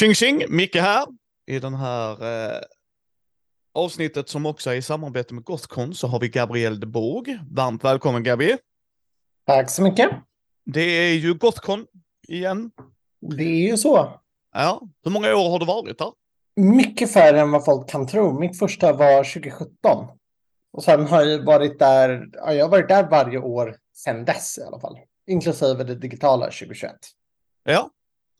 Tjing tjing, Micke här. I den här eh, avsnittet som också är i samarbete med Gothcon så har vi Gabrielle de Bourg. Varmt välkommen Gabi. Tack så mycket. Det är ju Gothcon igen. Det är ju så. Ja, hur många år har du varit där? Mycket färre än vad folk kan tro. Mitt första var 2017. Och sen har jag varit där, ja, jag har varit där varje år sedan dess i alla fall. Inklusive det digitala 2021. Ja,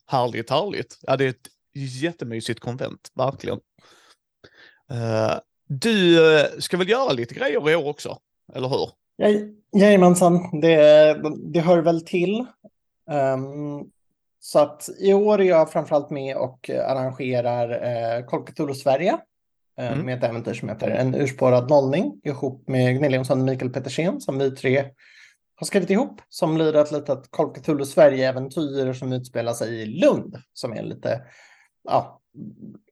härligt, härligt. Ja, det är ett jättemysigt konvent, verkligen. Uh, du uh, ska väl göra lite grejer i år också, eller hur? Jajamensan, det, det hör väl till. Um, så att i år är jag framförallt med och arrangerar eh, Kolkatulu Sverige eh, mm. med ett äventyr som heter En urspårad nollning ihop med Gunilla Jonsson och Mikael Petersen som vi tre har skrivit ihop som blir ett litet Kolkatulu Sverige-äventyr som utspelar sig i Lund som är lite ja,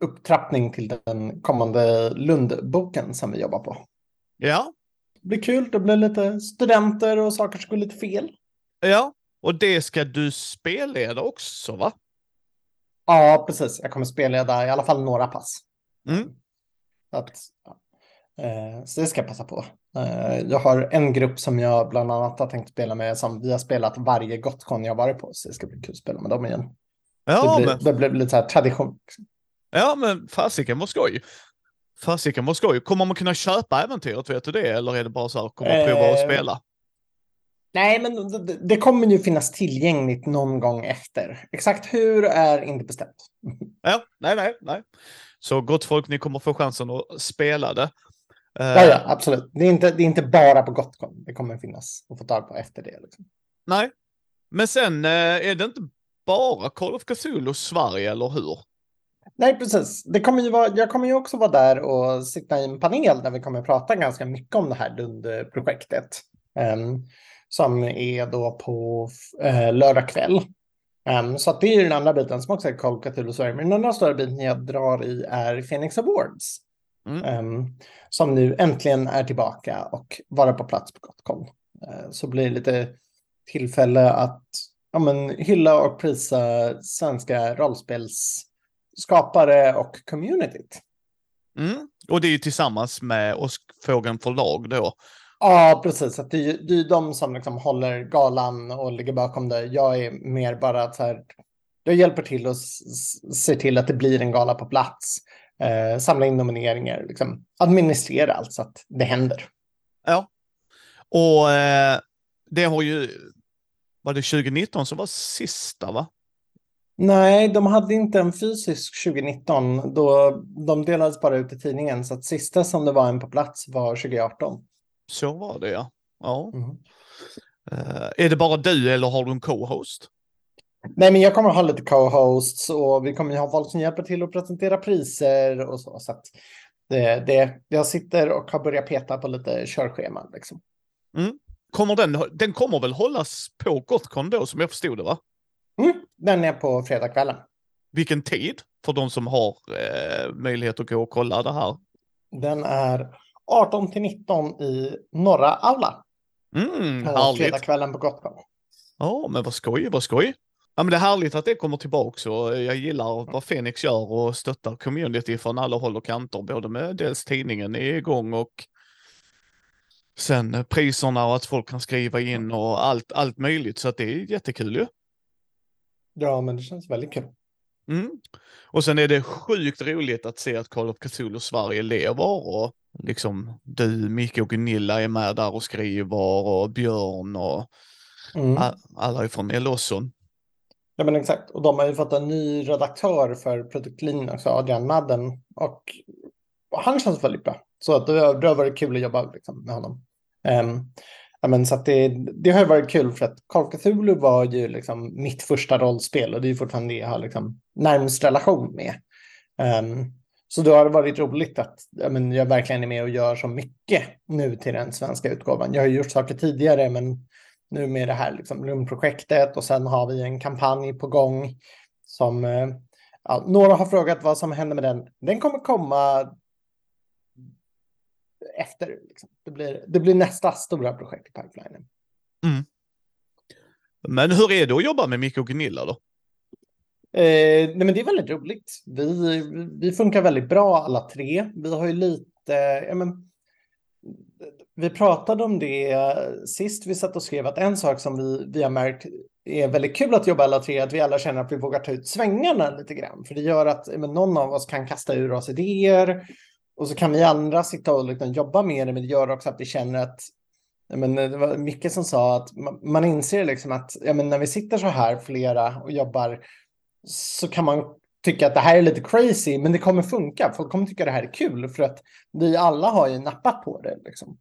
upptrappning till den kommande Lundboken som vi jobbar på. Ja. Det blir kul, det blir lite studenter och saker som går lite fel. Ja, och det ska du spelleda också va? Ja, precis. Jag kommer spelleda i alla fall några pass. Mm. Att, ja. eh, så det ska jag passa på. Eh, jag har en grupp som jag bland annat har tänkt spela med som vi har spelat varje Gotcon jag varit på. Så det ska bli kul att spela med dem igen. Ja, det, blir, men... det blir lite så här tradition. Ja, men fasiken vad skoj. Fasiken vad skoj. Kommer man kunna köpa äventyret, vet du det? Eller är det bara så här, komma och prova att Eh, spela? Nej, men det, det kommer ju finnas tillgängligt någon gång efter. Exakt hur är inte bestämt. Ja, nej, nej, nej. Så gott folk, ni kommer få chansen att spela det. Eh, Ja, ja, absolut. Det är inte, det är inte bara på Gotcon. Det kommer finnas att få tag på efter det. Liksom. Nej, men sen eh, är det inte bara Call of Cthulhu Sverige, eller hur? Nej, precis. Det kommer ju vara, jag kommer ju också vara där och sitta i en panel där vi kommer prata ganska mycket om det här Lund-projektet. ehm, som är då på uh, lördag kväll. Ehm, så det är ju den andra biten som också är Call of Cthulhu Sverige. Men den andra stora biten jag drar i är Phoenix Awards. Mm. ehm, som nu äntligen är tillbaka och vara på plats på Gotcon. Eh, så blir det lite tillfälle att ja, men, hylla och prisa svenska rollspelsskapare och communityt. Mm. Och det är ju tillsammans med Åskfågeln förlag då. Ja, precis. Att det, är ju- det är de som liksom håller galan och ligger bakom det. Jag är mer bara att så här, jag hjälper till och ser till att det blir en gala på plats. Eh, samla in nomineringar, liksom, administrera allt så att det händer. Ja. Och eh, det har ju, var det 2019 som var sista va? Nej, de hade inte en fysisk 2019. Då de delades bara ut i tidningen. Så att sista som det var en på plats var 2018. Så var det ja. Ja. Mm. Eh, är det bara du eller har du en co-host? Nej, men jag kommer ha lite co-hosts och vi kommer ha folk som hjälper till att presentera priser och så. så det, det, jag sitter och har börjat peta på lite körscheman. Liksom. Kommer den, den kommer väl hållas på Gotcon då som jag förstod det va? Mm, den är på fredagskvällen. Vilken tid för de som har eh, möjlighet att gå och kolla det här? Den är 18 till 19 i norra aula. Mm, På härligt. fredagskvällen på Gotcon. Ja, men vad skoj, vad skoj. Ja, men det är härligt att det kommer tillbaka och jag gillar vad Fenix gör och stöttar community från alla håll och kanter, både med dels tidningen är igång och sen eh, priserna och att folk kan skriva in och allt, allt möjligt. Så att det är jättekul ju. Ja, men det känns väldigt kul. Mm. Och sen är det sjukt roligt att se att Call of Cthulhu Sverige lever och liksom du, Micke och Gunilla är med där och skriver och Björn och Mm. alla är från Elosson. Ja, men exakt. Och de har ju fått en ny redaktör för produktlinjen också, Adrian Madden. Och han känns väldigt bra. Så att det har varit kul att jobba liksom, med honom. Um, men så att det, det har ju varit kul för att Call Cthulhu var ju liksom mitt första rollspel och det är fortfarande det jag har liksom närmast relation med. Um, så då har det varit roligt att men jag verkligen är med och gör så mycket nu till den svenska utgåvan. Jag har gjort saker tidigare men nu med det här liksom Lundprojektet och sen har vi en kampanj på gång som eh, ja, några har frågat vad som händer med den. Den kommer komma efter. Liksom. Det, blir, det blir nästa stora projekt i pipelinen. Men hur är det att jobba med Micke och Gunilla då? Eh, nej men det är väldigt roligt. Vi, vi funkar väldigt bra alla tre. Vi har ju lite, ja men, vi pratade om det sist vi satt och skrev att en sak som vi, vi har märkt är väldigt kul att jobba alla tre, att vi alla känner att vi vågar ta ut svängarna lite grann. För det gör att men, någon av oss kan kasta ur oss idéer och så kan vi andra sitta och liksom, jobba med det, men det gör också att vi känner att men det var mycket som sa att man inser liksom att ja, men när vi sitter så här flera och jobbar så kan man tycka att det här är lite crazy, men det kommer funka. Folk kommer tycka det här är kul för att vi alla har ju nappat på det. Liksom.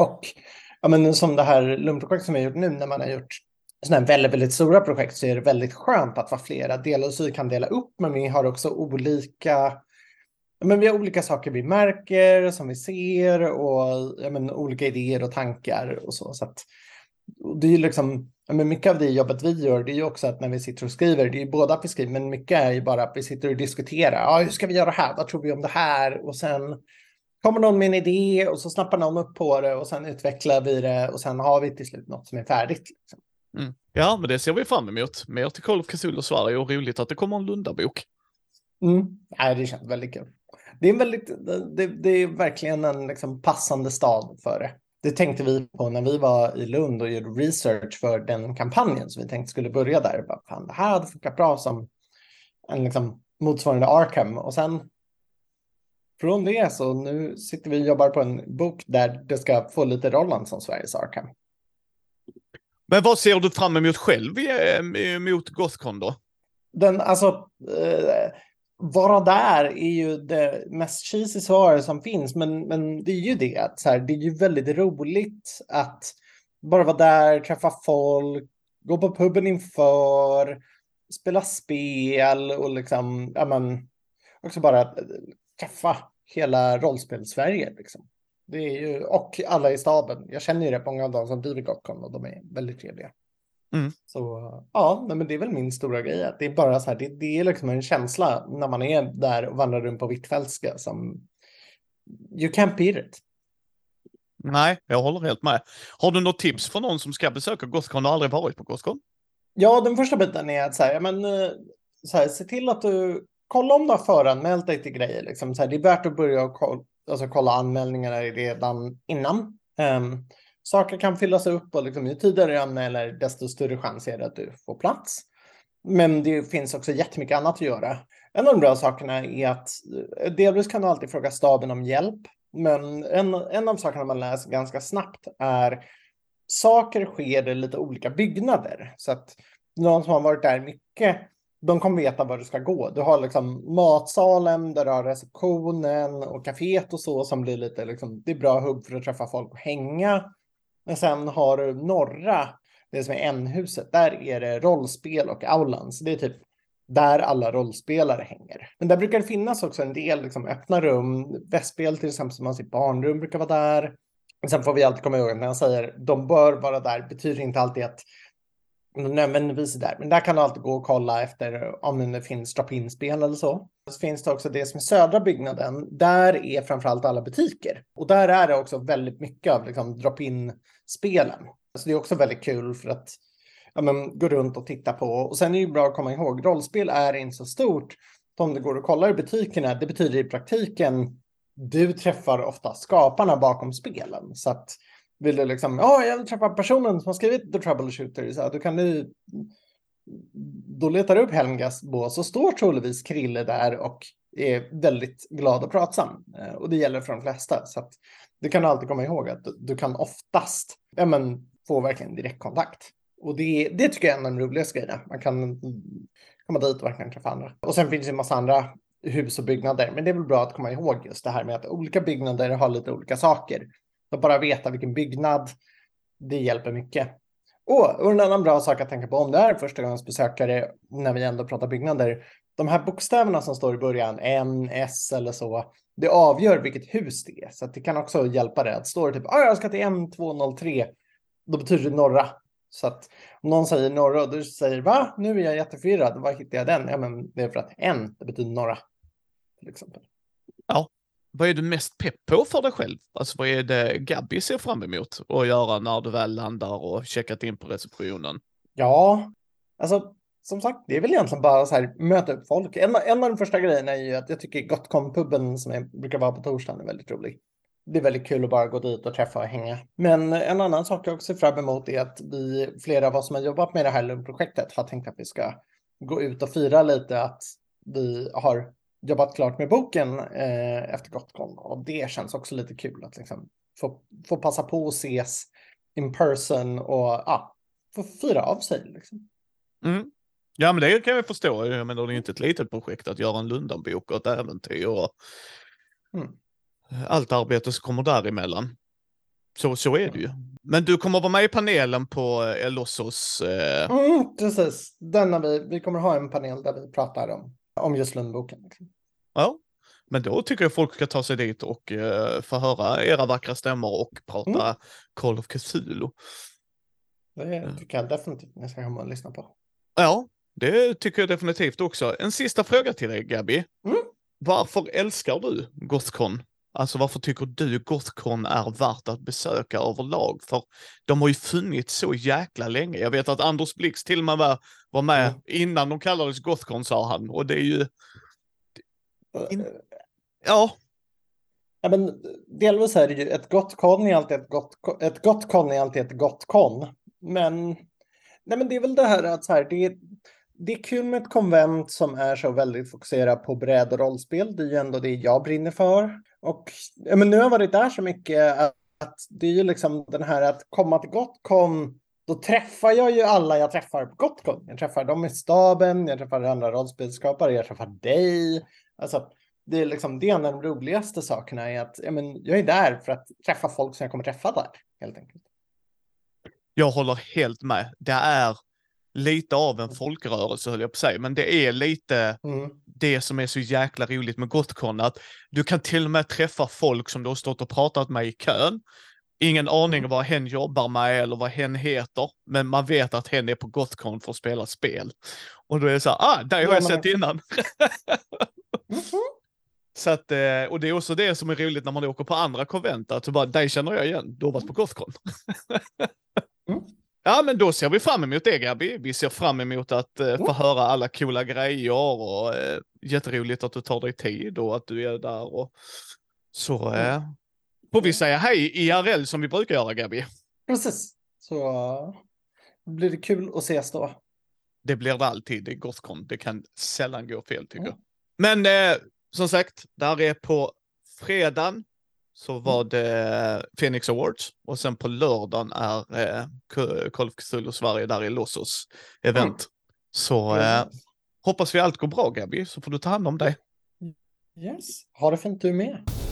Och ja, men som det här lumprojektet som vi har gjort nu, när man har gjort sådana här väldigt, väldigt stora projekt så är det väldigt skönt att vara flera delar så vi kan dela upp, men vi har också olika men vi har olika saker vi märker, som vi ser och ja, men, olika idéer och tankar och så. så att, och det är liksom, ja, men mycket av det jobbet vi gör, det är ju också att när vi sitter och skriver, det är ju både att vi skriver, men mycket är ju bara att vi sitter och diskuterar. Ja, hur ska vi göra här? Vad tror vi om det här? Och sen kommer någon med en idé och så snappar någon upp på det och sen utvecklar vi det och sen har vi till slut något som är färdigt. Liksom. Mm. Ja, men det ser vi fram emot. Mer till Call of Cthulhu Sverige och roligt att det kommer en Lundabok. Mm. Ja, det känns väldigt kul. Det är, väldigt, det, det är verkligen en liksom passande stad för det. Det tänkte vi på när vi var i Lund och gjorde research för den kampanjen som vi tänkte skulle börja där. Bara, fan, det här hade funkat bra som en liksom motsvarande Arkham. Och sen från det så nu sitter vi och jobbar på en bok där det ska få lite rollen som Sveriges Arkham. Men vad ser du fram emot själv mot Gothcon då? Den, alltså, eh, vara där är ju det mest cheesy svaret som finns, men, men det är ju det att så här, det är ju väldigt roligt att bara vara där, träffa folk, gå på puben inför, spela spel och liksom, ja men, också bara eh, träffa hela rollspel-Sverige liksom. Det är ju, och alla i staben. Jag känner ju rätt många av dem som driver Gotcon och de är väldigt trevliga. Mm. Så ja, men det är väl min stora grej. Att det är bara så här, det, det, är liksom en känsla när man är där och vandrar runt på Hvitfeldtska som you can't beat it. Nej, jag håller helt med. Har du något tips för någon som ska besöka Gothcon och aldrig varit på Gothcon? Ja, den första biten är att så här, men, eh, så här, se till att du kollar om du har föranmält dig till grejer. Liksom. Så här, det är värt att börja kolla, alltså, kolla anmälningarna redan innan. Um, saker kan fyllas upp och liksom, ju tidigare du anmäler desto större chans är det att du får plats. Men det finns också jättemycket annat att göra. En av de bra sakerna är att eh, delvis kan du alltid fråga staben om hjälp. Men en, en av sakerna man läser ganska snabbt är saker sker i lite olika byggnader. Så att någon som har varit där mycket, de kommer veta var du ska gå. Du har liksom matsalen, där du har receptionen och kaféet och så som blir lite liksom, det är bra hubb för att träffa folk och hänga. Men sen har du norra, det som är N-huset, där är det rollspel och aulan. Så det är typ där alla rollspelare hänger. Men där brukar det finnas också en del liksom, öppna rum. Västspel till exempel, som man sitt barnrum brukar vara där. Sen får vi alltid komma ihåg att när jag säger de bör vara där betyder inte alltid att nödvändigtvis är där. Men där kan du alltid gå och kolla efter om det finns drop-in-spel eller så. Så finns det också det som är södra byggnaden. Där är framförallt alla butiker. Och där är det också väldigt mycket av liksom spelen. Så det är också väldigt kul för att ja, men, gå runt och titta på. Och sen är det ju bra att komma ihåg, rollspel är inte så stort. Om det går att kolla i butikerna, det betyder i praktiken du träffar ofta skaparna bakom spelen. Så att vill du liksom, ja, jag vill träffa personen som har skrivit The Troubleshooter, så då kan du då letar du upp Helmgas bås och står troligtvis Krille där och är väldigt glad och pratsam. Eh, och det gäller för de flesta. Så det kan du alltid komma ihåg att du, kan oftast ja, men, få verkligen direktkontakt. Och det, det tycker jag är en av de roligaste grejerna. Man kan komma dit och verkligen träffa andra. Och sen finns det en massa andra hus och byggnader. Men det är väl bra att komma ihåg just det här med att olika byggnader har lite olika saker. Att bara veta vilken byggnad, det hjälper mycket. Och, och en annan bra sak att tänka på om det är förstagångsbesökare när vi ändå pratar byggnader. De här bokstäverna som står i början, N, S eller så, det avgör vilket hus det är. Så det kan också hjälpa dig att stå det typ, ah, jag ska till M203, då betyder det norra. Så att om någon säger norra och du säger va, nu är jag jätteförvirrad, var hittar jag den? Ja, men det är för att N, det betyder norra. Till exempel. Ja, vad är du mest pepp på för dig själv? Alltså vad är det Gabby ser fram emot att göra när du väl landar och checkat in på receptionen? Ja, alltså som sagt, det är väl egentligen bara så här möta upp folk. En, en av de första grejerna är ju att jag tycker Gotcom-puben som jag brukar vara på torsdagen är väldigt rolig. Det är väldigt kul att bara gå dit och träffa och hänga. Men en annan sak jag också ser fram emot är att vi, flera av oss som har jobbat med det här Lundprojektet har tänkt att vi ska gå ut och fira lite att vi har jobbat klart med boken eh, efter Gotcon. Och det känns också lite kul att liksom få, få passa på att ses in person och ah, få fira av sig. Liksom. Mm. Ja, men det kan jag förstå. Jag menar, det är inte ett litet projekt att göra en Lundanbok och ett äventyr och mm. allt arbete som kommer däremellan. Så, så är det ju. Men du kommer vara med i panelen på Elossos... Eh... Mm, precis. Denna vi, vi kommer ha en panel där vi pratar om, om just Lundboken. Ja, men då tycker jag folk ska ta sig dit och uh, få höra era vackra stämmor och prata mm. Call of Cthulhu. Det tycker jag definitivt ni ska komma och lyssna på. Ja, det tycker jag definitivt också. En sista fråga till dig, Gabby. Mm. Varför älskar du Gothcon? Alltså varför tycker du Gothcon är värt att besöka överlag? För de har ju funnits så jäkla länge. Jag vet att Anders Blix till och med var, var med mm. innan de kallades Gothcon sa han. Och det är ju... In... Ja. Ja men delvis är det ju ett gott kon är alltid ett gott, ett gott kon är alltid ett gott kon. Men, nej men det är väl det här att så här, det, det är kul med ett konvent som är så väldigt fokuserat på bräd och rollspel. Det är ju ändå det jag brinner för. Och ja, men nu har jag varit där så mycket att, att det är ju liksom den här att komma till Gotcon då träffar jag ju alla jag träffar på Gotcon. Jag träffar dem i staben, jag träffar andra rollspelskapare, jag träffar dig. Alltså, det är liksom det är en av de roligaste sakerna är att ja, men, jag är där för att träffa folk som jag kommer träffa där, helt enkelt. Jag håller helt med. Det är lite av en folkrörelse höll jag på att säga, men det är lite mm. det som är så jäkla roligt med Gotcon, att du kan till och med träffa folk som du har stått och pratat med i kön. Ingen aning mm. vad hen jobbar med eller vad hen heter, men man vet att hen är på Gotcon för att spela spel. Och då är det så här, ah, där har jag ja, sett innan. mm -hmm. Så att, eh, och det är också det som är roligt när man åker på andra konvent, att du bara, dig känner jag igen, du har varit på Gothcon. Ja, men då ser vi fram emot det, Gabi. Vi ser fram emot att eh, få höra alla coola grejer och eh, jätteroligt att du tar dig tid och att du är där. Och... Så eh, får vi säga hej IRL som vi brukar göra, Gabi. Precis. Så uh, blir det kul att ses då. Det blir det alltid. Det är Gothcon. Det kan sällan gå fel, tycker mm. jag. Men eh, som sagt, där är på fredagen så mm. var det Phoenix Awards och sen på lördagen är eh, Call of Cthulhu Sverige där i Lossos event. Mm. Så eh, hoppas vi allt går bra Gabi, så får du ta hand om dig. Yes, ha det fint du med.